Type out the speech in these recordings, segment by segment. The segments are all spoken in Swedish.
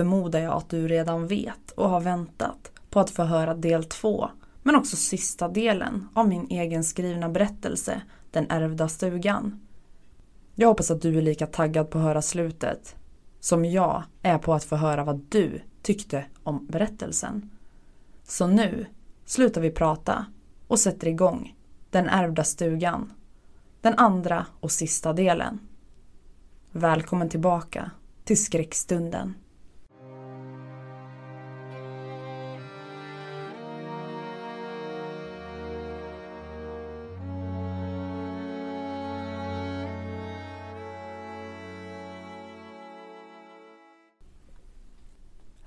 förmodar jag att du redan vet och har väntat på att få höra del två, men också sista delen av min egenskrivna berättelse Den ärvda stugan. Jag hoppas att du är lika taggad på att höra slutet som jag är på att få höra vad du tyckte om berättelsen. Så nu slutar vi prata och sätter igång Den ärvda stugan. Den andra och sista delen. Välkommen tillbaka till skräckstunden.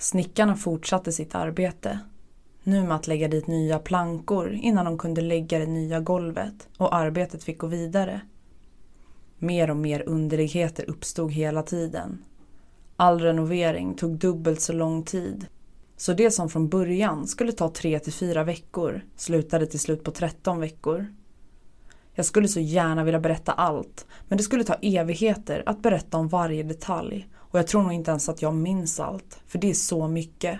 Snickarna fortsatte sitt arbete. Nu med att lägga dit nya plankor innan de kunde lägga det nya golvet och arbetet fick gå vidare. Mer och mer underligheter uppstod hela tiden. All renovering tog dubbelt så lång tid. Så det som från början skulle ta tre till fyra veckor slutade till slut på 13 veckor. Jag skulle så gärna vilja berätta allt, men det skulle ta evigheter att berätta om varje detalj och jag tror nog inte ens att jag minns allt, för det är så mycket.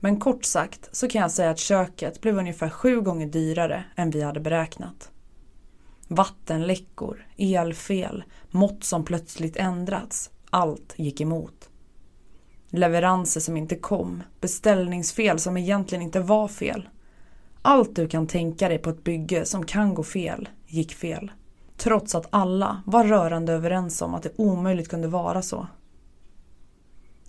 Men kort sagt så kan jag säga att köket blev ungefär sju gånger dyrare än vi hade beräknat. Vattenläckor, elfel, mått som plötsligt ändrats. Allt gick emot. Leveranser som inte kom, beställningsfel som egentligen inte var fel. Allt du kan tänka dig på ett bygge som kan gå fel, gick fel. Trots att alla var rörande överens om att det omöjligt kunde vara så.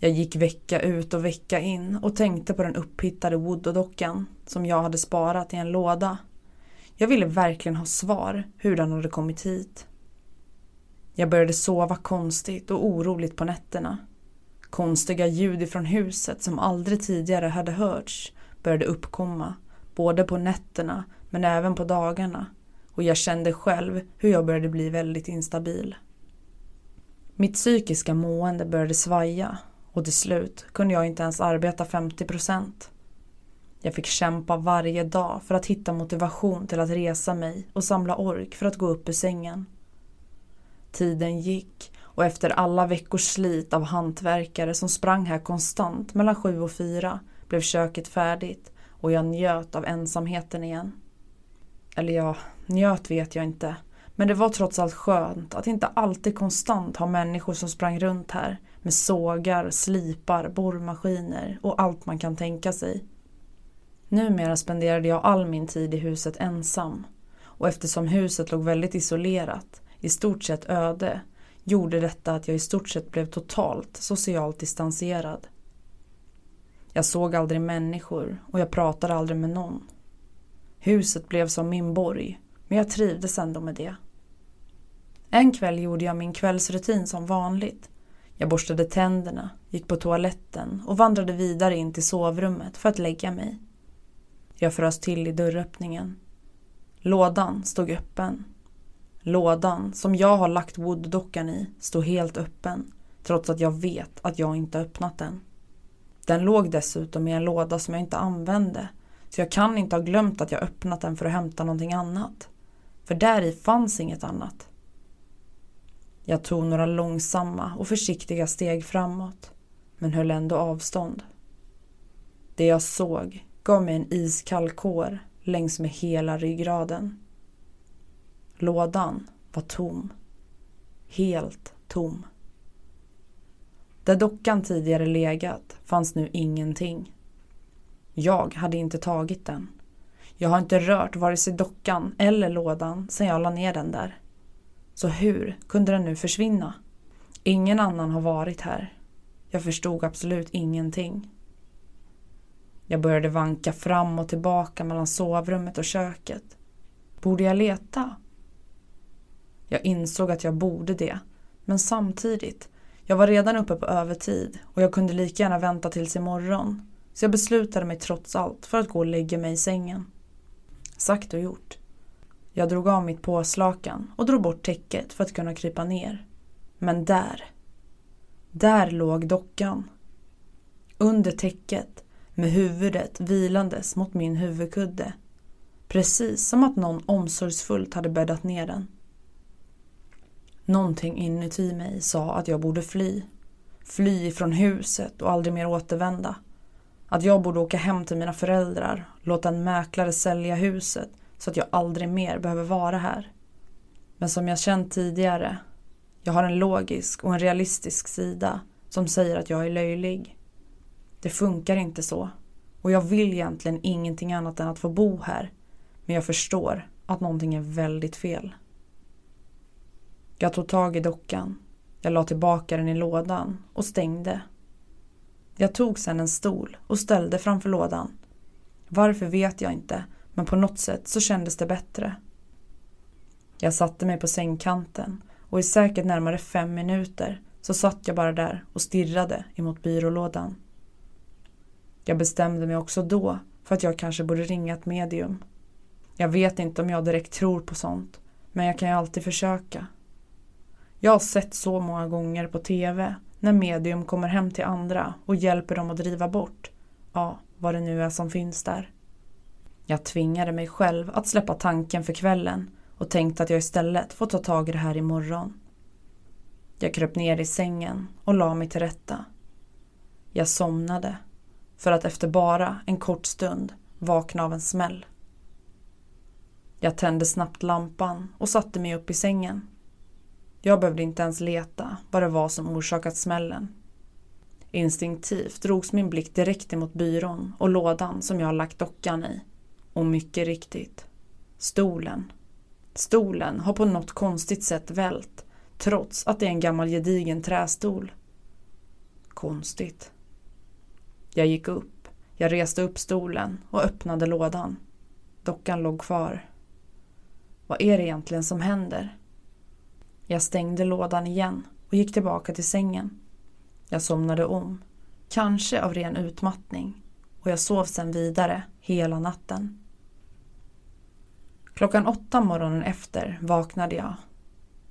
Jag gick vecka ut och vecka in och tänkte på den upphittade Woodoo-dockan som jag hade sparat i en låda. Jag ville verkligen ha svar hur den hade kommit hit. Jag började sova konstigt och oroligt på nätterna. Konstiga ljud ifrån huset som aldrig tidigare hade hörts började uppkomma, både på nätterna men även på dagarna och jag kände själv hur jag började bli väldigt instabil. Mitt psykiska mående började svaja och till slut kunde jag inte ens arbeta 50 procent. Jag fick kämpa varje dag för att hitta motivation till att resa mig och samla ork för att gå upp ur sängen. Tiden gick och efter alla veckors slit av hantverkare som sprang här konstant mellan sju och fyra blev köket färdigt och jag njöt av ensamheten igen. Eller ja, njöt vet jag inte. Men det var trots allt skönt att inte alltid konstant ha människor som sprang runt här med sågar, slipar, borrmaskiner och allt man kan tänka sig. Numera spenderade jag all min tid i huset ensam och eftersom huset låg väldigt isolerat, i stort sett öde, gjorde detta att jag i stort sett blev totalt socialt distanserad. Jag såg aldrig människor och jag pratade aldrig med någon. Huset blev som min borg, men jag trivdes ändå med det. En kväll gjorde jag min kvällsrutin som vanligt jag borstade tänderna, gick på toaletten och vandrade vidare in till sovrummet för att lägga mig. Jag frös till i dörröppningen. Lådan stod öppen. Lådan som jag har lagt Wood-dockan i stod helt öppen trots att jag vet att jag inte öppnat den. Den låg dessutom i en låda som jag inte använde så jag kan inte ha glömt att jag öppnat den för att hämta någonting annat. För där i fanns inget annat. Jag tog några långsamma och försiktiga steg framåt, men höll ändå avstånd. Det jag såg gav mig en iskall kår längs med hela ryggraden. Lådan var tom. Helt tom. Där dockan tidigare legat fanns nu ingenting. Jag hade inte tagit den. Jag har inte rört vare sig dockan eller lådan sedan jag la ner den där. Så hur kunde den nu försvinna? Ingen annan har varit här. Jag förstod absolut ingenting. Jag började vanka fram och tillbaka mellan sovrummet och köket. Borde jag leta? Jag insåg att jag borde det, men samtidigt, jag var redan uppe på övertid och jag kunde lika gärna vänta tills imorgon. Så jag beslutade mig trots allt för att gå och lägga mig i sängen. Sagt och gjort. Jag drog av mitt påslakan och drog bort täcket för att kunna krypa ner. Men där, där låg dockan. Under täcket med huvudet vilandes mot min huvudkudde. Precis som att någon omsorgsfullt hade bäddat ner den. Någonting inuti mig sa att jag borde fly. Fly ifrån huset och aldrig mer återvända. Att jag borde åka hem till mina föräldrar, låta en mäklare sälja huset så att jag aldrig mer behöver vara här. Men som jag känt tidigare, jag har en logisk och en realistisk sida som säger att jag är löjlig. Det funkar inte så. Och jag vill egentligen ingenting annat än att få bo här. Men jag förstår att någonting är väldigt fel. Jag tog tag i dockan. Jag la tillbaka den i lådan och stängde. Jag tog sedan en stol och ställde framför lådan. Varför vet jag inte, men på något sätt så kändes det bättre. Jag satte mig på sängkanten och i säkert närmare fem minuter så satt jag bara där och stirrade emot byrålådan. Jag bestämde mig också då för att jag kanske borde ringa ett medium. Jag vet inte om jag direkt tror på sånt, men jag kan ju alltid försöka. Jag har sett så många gånger på TV när medium kommer hem till andra och hjälper dem att driva bort, ja, vad det nu är som finns där. Jag tvingade mig själv att släppa tanken för kvällen och tänkte att jag istället får ta tag i det här imorgon. Jag kröp ner i sängen och la mig till rätta. Jag somnade för att efter bara en kort stund vakna av en smäll. Jag tände snabbt lampan och satte mig upp i sängen. Jag behövde inte ens leta vad det var som orsakat smällen. Instinktivt drogs min blick direkt emot byrån och lådan som jag lagt dockan i. Och mycket riktigt, stolen. Stolen har på något konstigt sätt vält trots att det är en gammal gedigen trästol. Konstigt. Jag gick upp. Jag reste upp stolen och öppnade lådan. Dockan låg kvar. Vad är det egentligen som händer? Jag stängde lådan igen och gick tillbaka till sängen. Jag somnade om, kanske av ren utmattning och jag sov sedan vidare hela natten. Klockan åtta morgonen efter vaknade jag.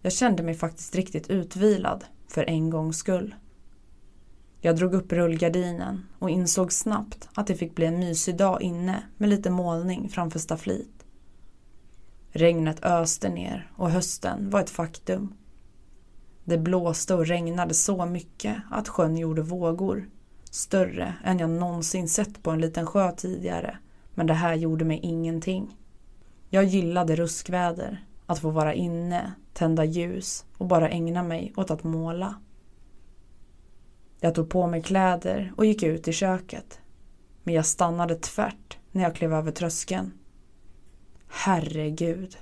Jag kände mig faktiskt riktigt utvilad, för en gångs skull. Jag drog upp rullgardinen och insåg snabbt att det fick bli en mysig dag inne med lite målning framför stafflit. Regnet öste ner och hösten var ett faktum. Det blåste och regnade så mycket att sjön gjorde vågor. Större än jag någonsin sett på en liten sjö tidigare. Men det här gjorde mig ingenting. Jag gillade ruskväder, att få vara inne, tända ljus och bara ägna mig åt att måla. Jag tog på mig kläder och gick ut i köket. Men jag stannade tvärt när jag klev över tröskeln. Herregud.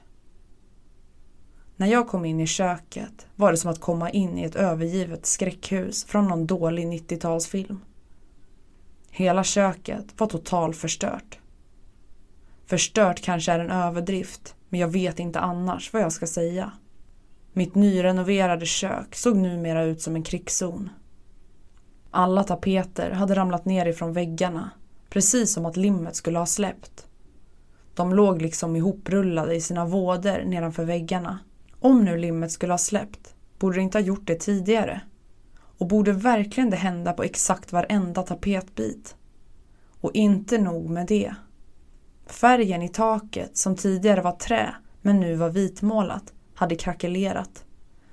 När jag kom in i köket var det som att komma in i ett övergivet skräckhus från någon dålig 90-talsfilm. Hela köket var totalförstört. Förstört kanske är en överdrift, men jag vet inte annars vad jag ska säga. Mitt nyrenoverade kök såg numera ut som en krigszon. Alla tapeter hade ramlat ner ifrån väggarna, precis som att limmet skulle ha släppt. De låg liksom ihoprullade i sina vådor nedanför väggarna. Om nu limmet skulle ha släppt, borde det inte ha gjort det tidigare? Och borde verkligen det hända på exakt varenda tapetbit? Och inte nog med det. Färgen i taket, som tidigare var trä men nu var vitmålat, hade krackelerat.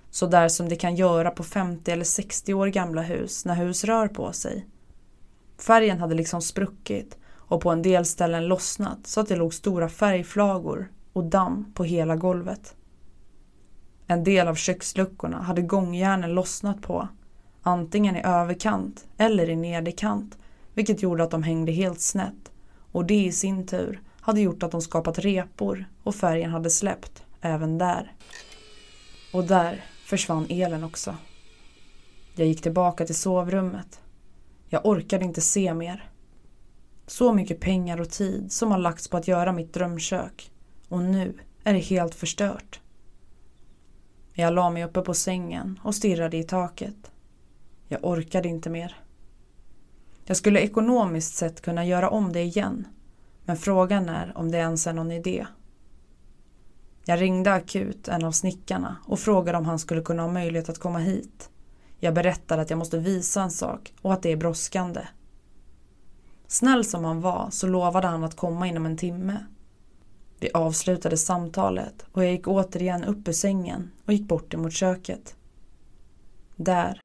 Så där som det kan göra på 50 eller 60 år gamla hus när hus rör på sig. Färgen hade liksom spruckit och på en del ställen lossnat så att det låg stora färgflagor och damm på hela golvet. En del av köksluckorna hade gångjärnen lossnat på, antingen i överkant eller i nederkant, vilket gjorde att de hängde helt snett och det i sin tur hade gjort att de skapat repor och färgen hade släppt även där. Och där försvann elen också. Jag gick tillbaka till sovrummet. Jag orkade inte se mer. Så mycket pengar och tid som har lagts på att göra mitt drömkök och nu är det helt förstört. Jag la mig uppe på sängen och stirrade i taket. Jag orkade inte mer. Jag skulle ekonomiskt sett kunna göra om det igen men frågan är om det ens är någon idé. Jag ringde akut en av snickarna och frågade om han skulle kunna ha möjlighet att komma hit. Jag berättade att jag måste visa en sak och att det är brådskande. Snäll som han var så lovade han att komma inom en timme. Vi avslutade samtalet och jag gick återigen upp ur sängen och gick bort emot köket. Där.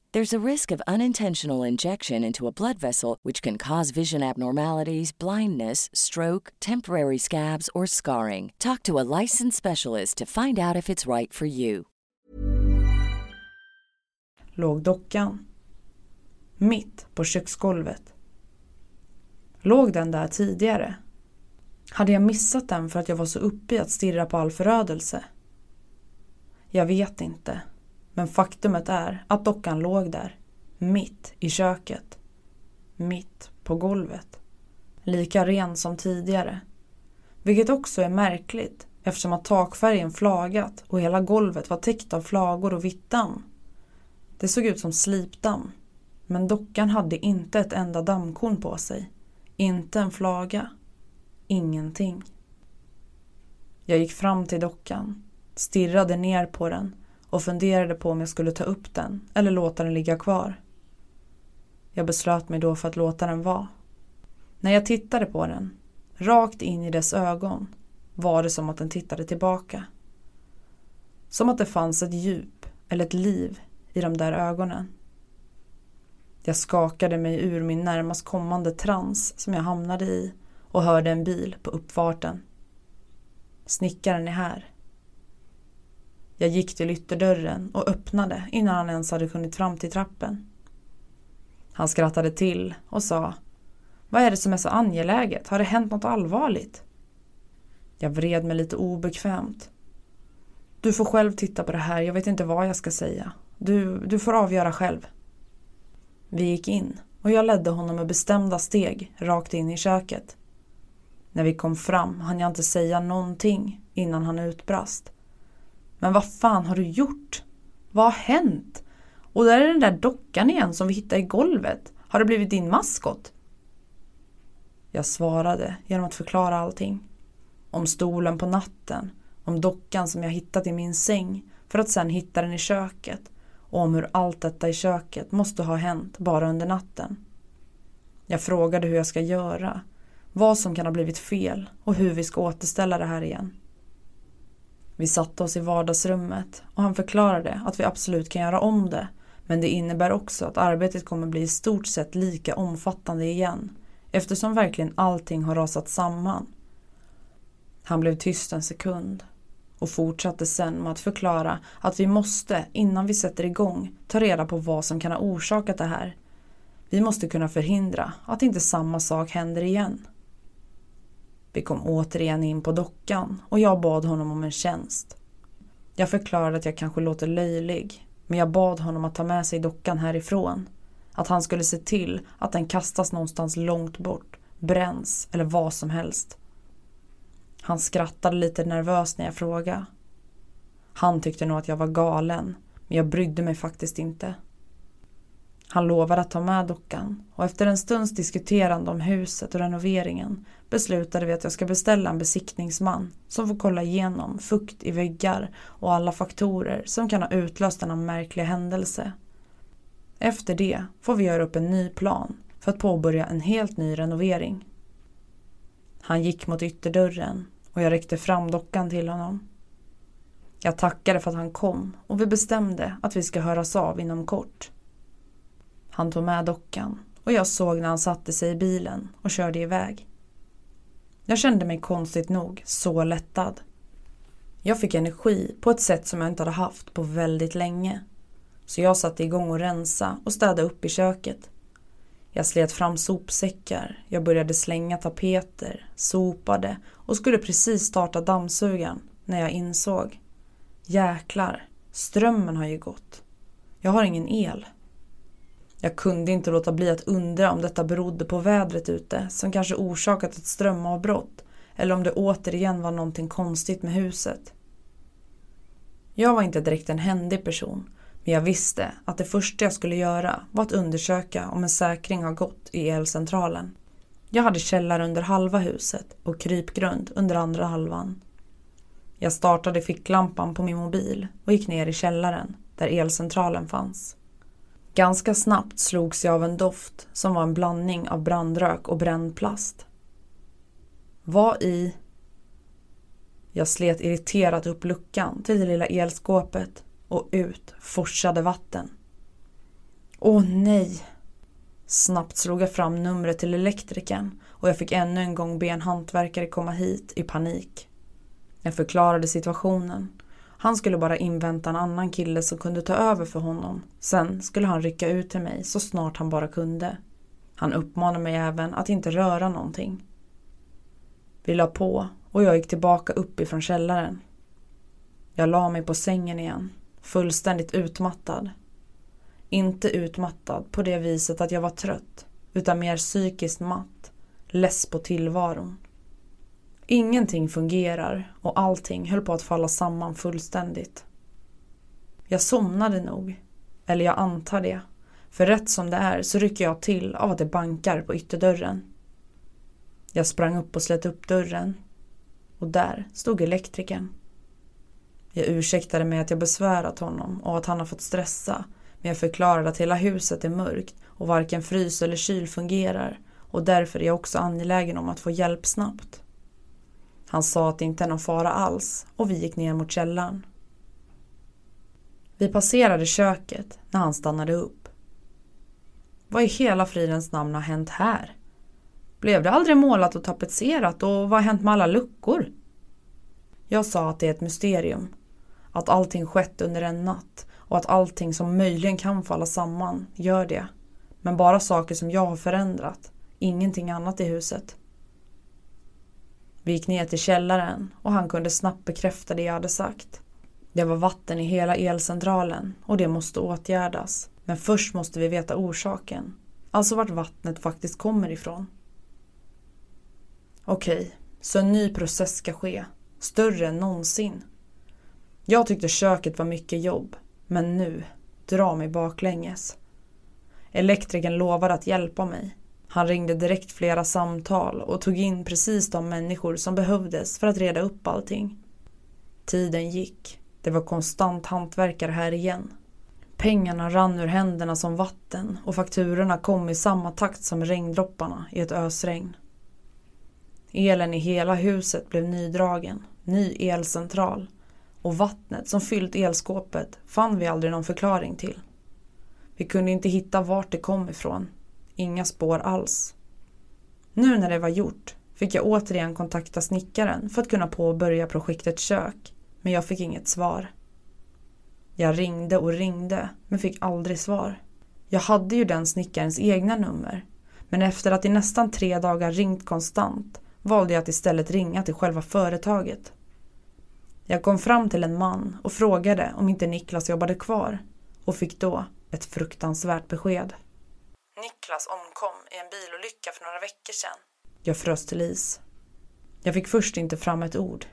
There's a risk of unintentional injection into a blood vessel, which can cause vision abnormalities, blindness, stroke, temporary scabs, or scarring. Talk to a licensed specialist to find out if it's right for you. låg dockan. Mitt på köksgolvet. Låg den där tidigare? Hade jag missat den för att jag var så uppe i att stirra på all förödelse? Jag vet inte. Men faktumet är att dockan låg där. Mitt i köket. Mitt på golvet. Lika ren som tidigare. Vilket också är märkligt eftersom att takfärgen flagat och hela golvet var täckt av flagor och vitt damm. Det såg ut som slipdamm. Men dockan hade inte ett enda dammkorn på sig. Inte en flaga. Ingenting. Jag gick fram till dockan, stirrade ner på den och funderade på om jag skulle ta upp den eller låta den ligga kvar. Jag beslöt mig då för att låta den vara. När jag tittade på den, rakt in i dess ögon, var det som att den tittade tillbaka. Som att det fanns ett djup eller ett liv i de där ögonen. Jag skakade mig ur min närmast kommande trans som jag hamnade i och hörde en bil på uppfarten. Snickaren är här. Jag gick till ytterdörren och öppnade innan han ens hade hunnit fram till trappen. Han skrattade till och sa Vad är det som är så angeläget? Har det hänt något allvarligt? Jag vred mig lite obekvämt. Du får själv titta på det här, jag vet inte vad jag ska säga. Du, du får avgöra själv. Vi gick in och jag ledde honom med bestämda steg rakt in i köket. När vi kom fram hann jag inte säga någonting innan han utbrast. Men vad fan har du gjort? Vad har hänt? Och där är den där dockan igen som vi hittade i golvet. Har det blivit din maskot? Jag svarade genom att förklara allting. Om stolen på natten, om dockan som jag hittat i min säng för att sen hitta den i köket och om hur allt detta i köket måste ha hänt bara under natten. Jag frågade hur jag ska göra, vad som kan ha blivit fel och hur vi ska återställa det här igen. Vi satte oss i vardagsrummet och han förklarade att vi absolut kan göra om det men det innebär också att arbetet kommer bli i stort sett lika omfattande igen eftersom verkligen allting har rasat samman. Han blev tyst en sekund och fortsatte sen med att förklara att vi måste, innan vi sätter igång, ta reda på vad som kan ha orsakat det här. Vi måste kunna förhindra att inte samma sak händer igen. Vi kom återigen in på dockan och jag bad honom om en tjänst. Jag förklarade att jag kanske låter löjlig, men jag bad honom att ta med sig dockan härifrån. Att han skulle se till att den kastas någonstans långt bort, bränns eller vad som helst. Han skrattade lite nervöst när jag frågade. Han tyckte nog att jag var galen, men jag brydde mig faktiskt inte. Han lovade att ta med dockan och efter en stunds diskuterande om huset och renoveringen beslutade vi att jag ska beställa en besiktningsman som får kolla igenom fukt i väggar och alla faktorer som kan ha utlöst denna märkliga händelse. Efter det får vi göra upp en ny plan för att påbörja en helt ny renovering. Han gick mot ytterdörren och jag räckte fram dockan till honom. Jag tackade för att han kom och vi bestämde att vi ska höras av inom kort. Han tog med dockan och jag såg när han satte sig i bilen och körde iväg. Jag kände mig konstigt nog så lättad. Jag fick energi på ett sätt som jag inte hade haft på väldigt länge. Så jag satte igång och rensa och städa upp i köket. Jag slet fram sopsäckar, jag började slänga tapeter, sopade och skulle precis starta dammsugaren när jag insåg. Jäklar, strömmen har ju gått. Jag har ingen el. Jag kunde inte låta bli att undra om detta berodde på vädret ute som kanske orsakat ett strömavbrott eller om det återigen var någonting konstigt med huset. Jag var inte direkt en händig person men jag visste att det första jag skulle göra var att undersöka om en säkring har gått i elcentralen. Jag hade källare under halva huset och krypgrund under andra halvan. Jag startade ficklampan på min mobil och gick ner i källaren där elcentralen fanns. Ganska snabbt slogs jag av en doft som var en blandning av brandrök och bränd plast. Vad i... Jag slet irriterat upp luckan till det lilla elskåpet och ut forsade vatten. Åh nej! Snabbt slog jag fram numret till elektrikern och jag fick ännu en gång be en hantverkare komma hit i panik. Jag förklarade situationen. Han skulle bara invänta en annan kille som kunde ta över för honom. Sen skulle han rycka ut till mig så snart han bara kunde. Han uppmanade mig även att inte röra någonting. Vi la på och jag gick tillbaka uppifrån källaren. Jag la mig på sängen igen Fullständigt utmattad. Inte utmattad på det viset att jag var trött, utan mer psykiskt matt, less på tillvaron. Ingenting fungerar och allting höll på att falla samman fullständigt. Jag somnade nog, eller jag antar det, för rätt som det är så rycker jag till av att det bankar på ytterdörren. Jag sprang upp och slet upp dörren och där stod elektrikern. Jag ursäktade mig att jag besvärat honom och att han har fått stressa. Men jag förklarade att hela huset är mörkt och varken frys eller kyl fungerar och därför är jag också angelägen om att få hjälp snabbt. Han sa att det inte är någon fara alls och vi gick ner mot källaren. Vi passerade köket när han stannade upp. Vad i hela fridens namn har hänt här? Blev det aldrig målat och tapetserat och vad har hänt med alla luckor? Jag sa att det är ett mysterium att allting skett under en natt och att allting som möjligen kan falla samman gör det. Men bara saker som jag har förändrat, ingenting annat i huset. Vi gick ner till källaren och han kunde snabbt bekräfta det jag hade sagt. Det var vatten i hela elcentralen och det måste åtgärdas. Men först måste vi veta orsaken. Alltså vart vattnet faktiskt kommer ifrån. Okej, så en ny process ska ske. Större än någonsin. Jag tyckte köket var mycket jobb, men nu, dra mig baklänges. Elektrikern lovade att hjälpa mig. Han ringde direkt flera samtal och tog in precis de människor som behövdes för att reda upp allting. Tiden gick. Det var konstant hantverkare här igen. Pengarna rann ur händerna som vatten och fakturorna kom i samma takt som regndropparna i ett ösregn. Elen i hela huset blev nydragen, ny elcentral och vattnet som fyllt elskåpet fann vi aldrig någon förklaring till. Vi kunde inte hitta vart det kom ifrån. Inga spår alls. Nu när det var gjort fick jag återigen kontakta snickaren för att kunna påbörja projektet kök, men jag fick inget svar. Jag ringde och ringde, men fick aldrig svar. Jag hade ju den snickarens egna nummer, men efter att i nästan tre dagar ringt konstant valde jag att istället ringa till själva företaget. Jag kom fram till en man och frågade om inte Niklas jobbade kvar och fick då ett fruktansvärt besked. Niklas omkom i en bilolycka för några veckor sedan. Jag frös till is. Jag fick först inte fram ett ord.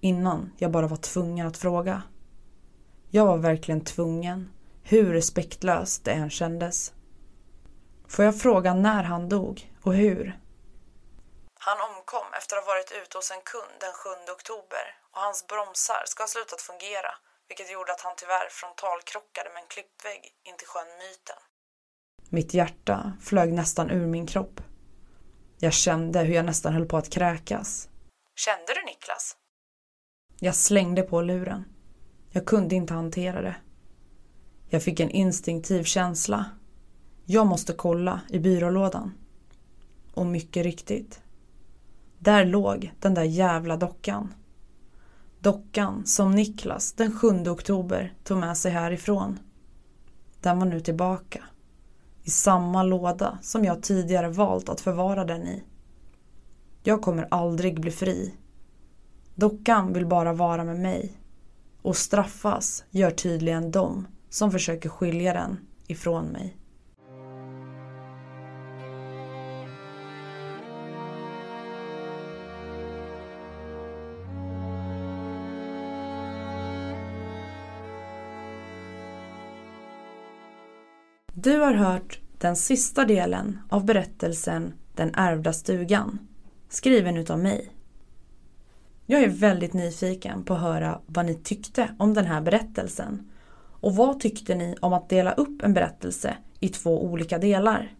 Innan jag bara var tvungen att fråga. Jag var verkligen tvungen, hur respektlöst det än kändes. Får jag fråga när han dog och hur? Han omkom efter att ha varit ute hos en kund den 7 oktober och hans bromsar ska ha slutat fungera vilket gjorde att han tyvärr frontalkrockade med en klippvägg in till sjön Myten. Mitt hjärta flög nästan ur min kropp. Jag kände hur jag nästan höll på att kräkas. Kände du Niklas? Jag slängde på luren. Jag kunde inte hantera det. Jag fick en instinktiv känsla. Jag måste kolla i byrålådan. Och mycket riktigt. Där låg den där jävla dockan. Dockan som Niklas den 7 oktober tog med sig härifrån. Den var nu tillbaka. I samma låda som jag tidigare valt att förvara den i. Jag kommer aldrig bli fri. Dockan vill bara vara med mig. Och straffas gör tydligen de som försöker skilja den ifrån mig. Du har hört den sista delen av berättelsen Den ärvda stugan, skriven utav mig. Jag är väldigt nyfiken på att höra vad ni tyckte om den här berättelsen. Och vad tyckte ni om att dela upp en berättelse i två olika delar?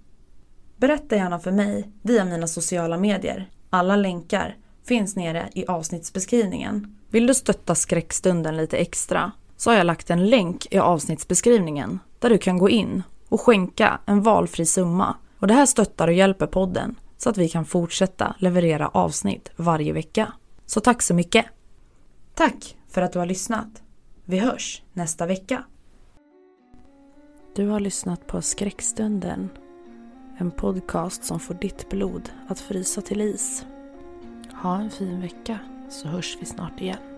Berätta gärna för mig via mina sociala medier. Alla länkar finns nere i avsnittsbeskrivningen. Vill du stötta skräckstunden lite extra så har jag lagt en länk i avsnittsbeskrivningen där du kan gå in och skänka en valfri summa. Och det här stöttar och hjälper podden så att vi kan fortsätta leverera avsnitt varje vecka. Så tack så mycket! Tack för att du har lyssnat. Vi hörs nästa vecka. Du har lyssnat på Skräckstunden. En podcast som får ditt blod att frysa till is. Ha en fin vecka så hörs vi snart igen.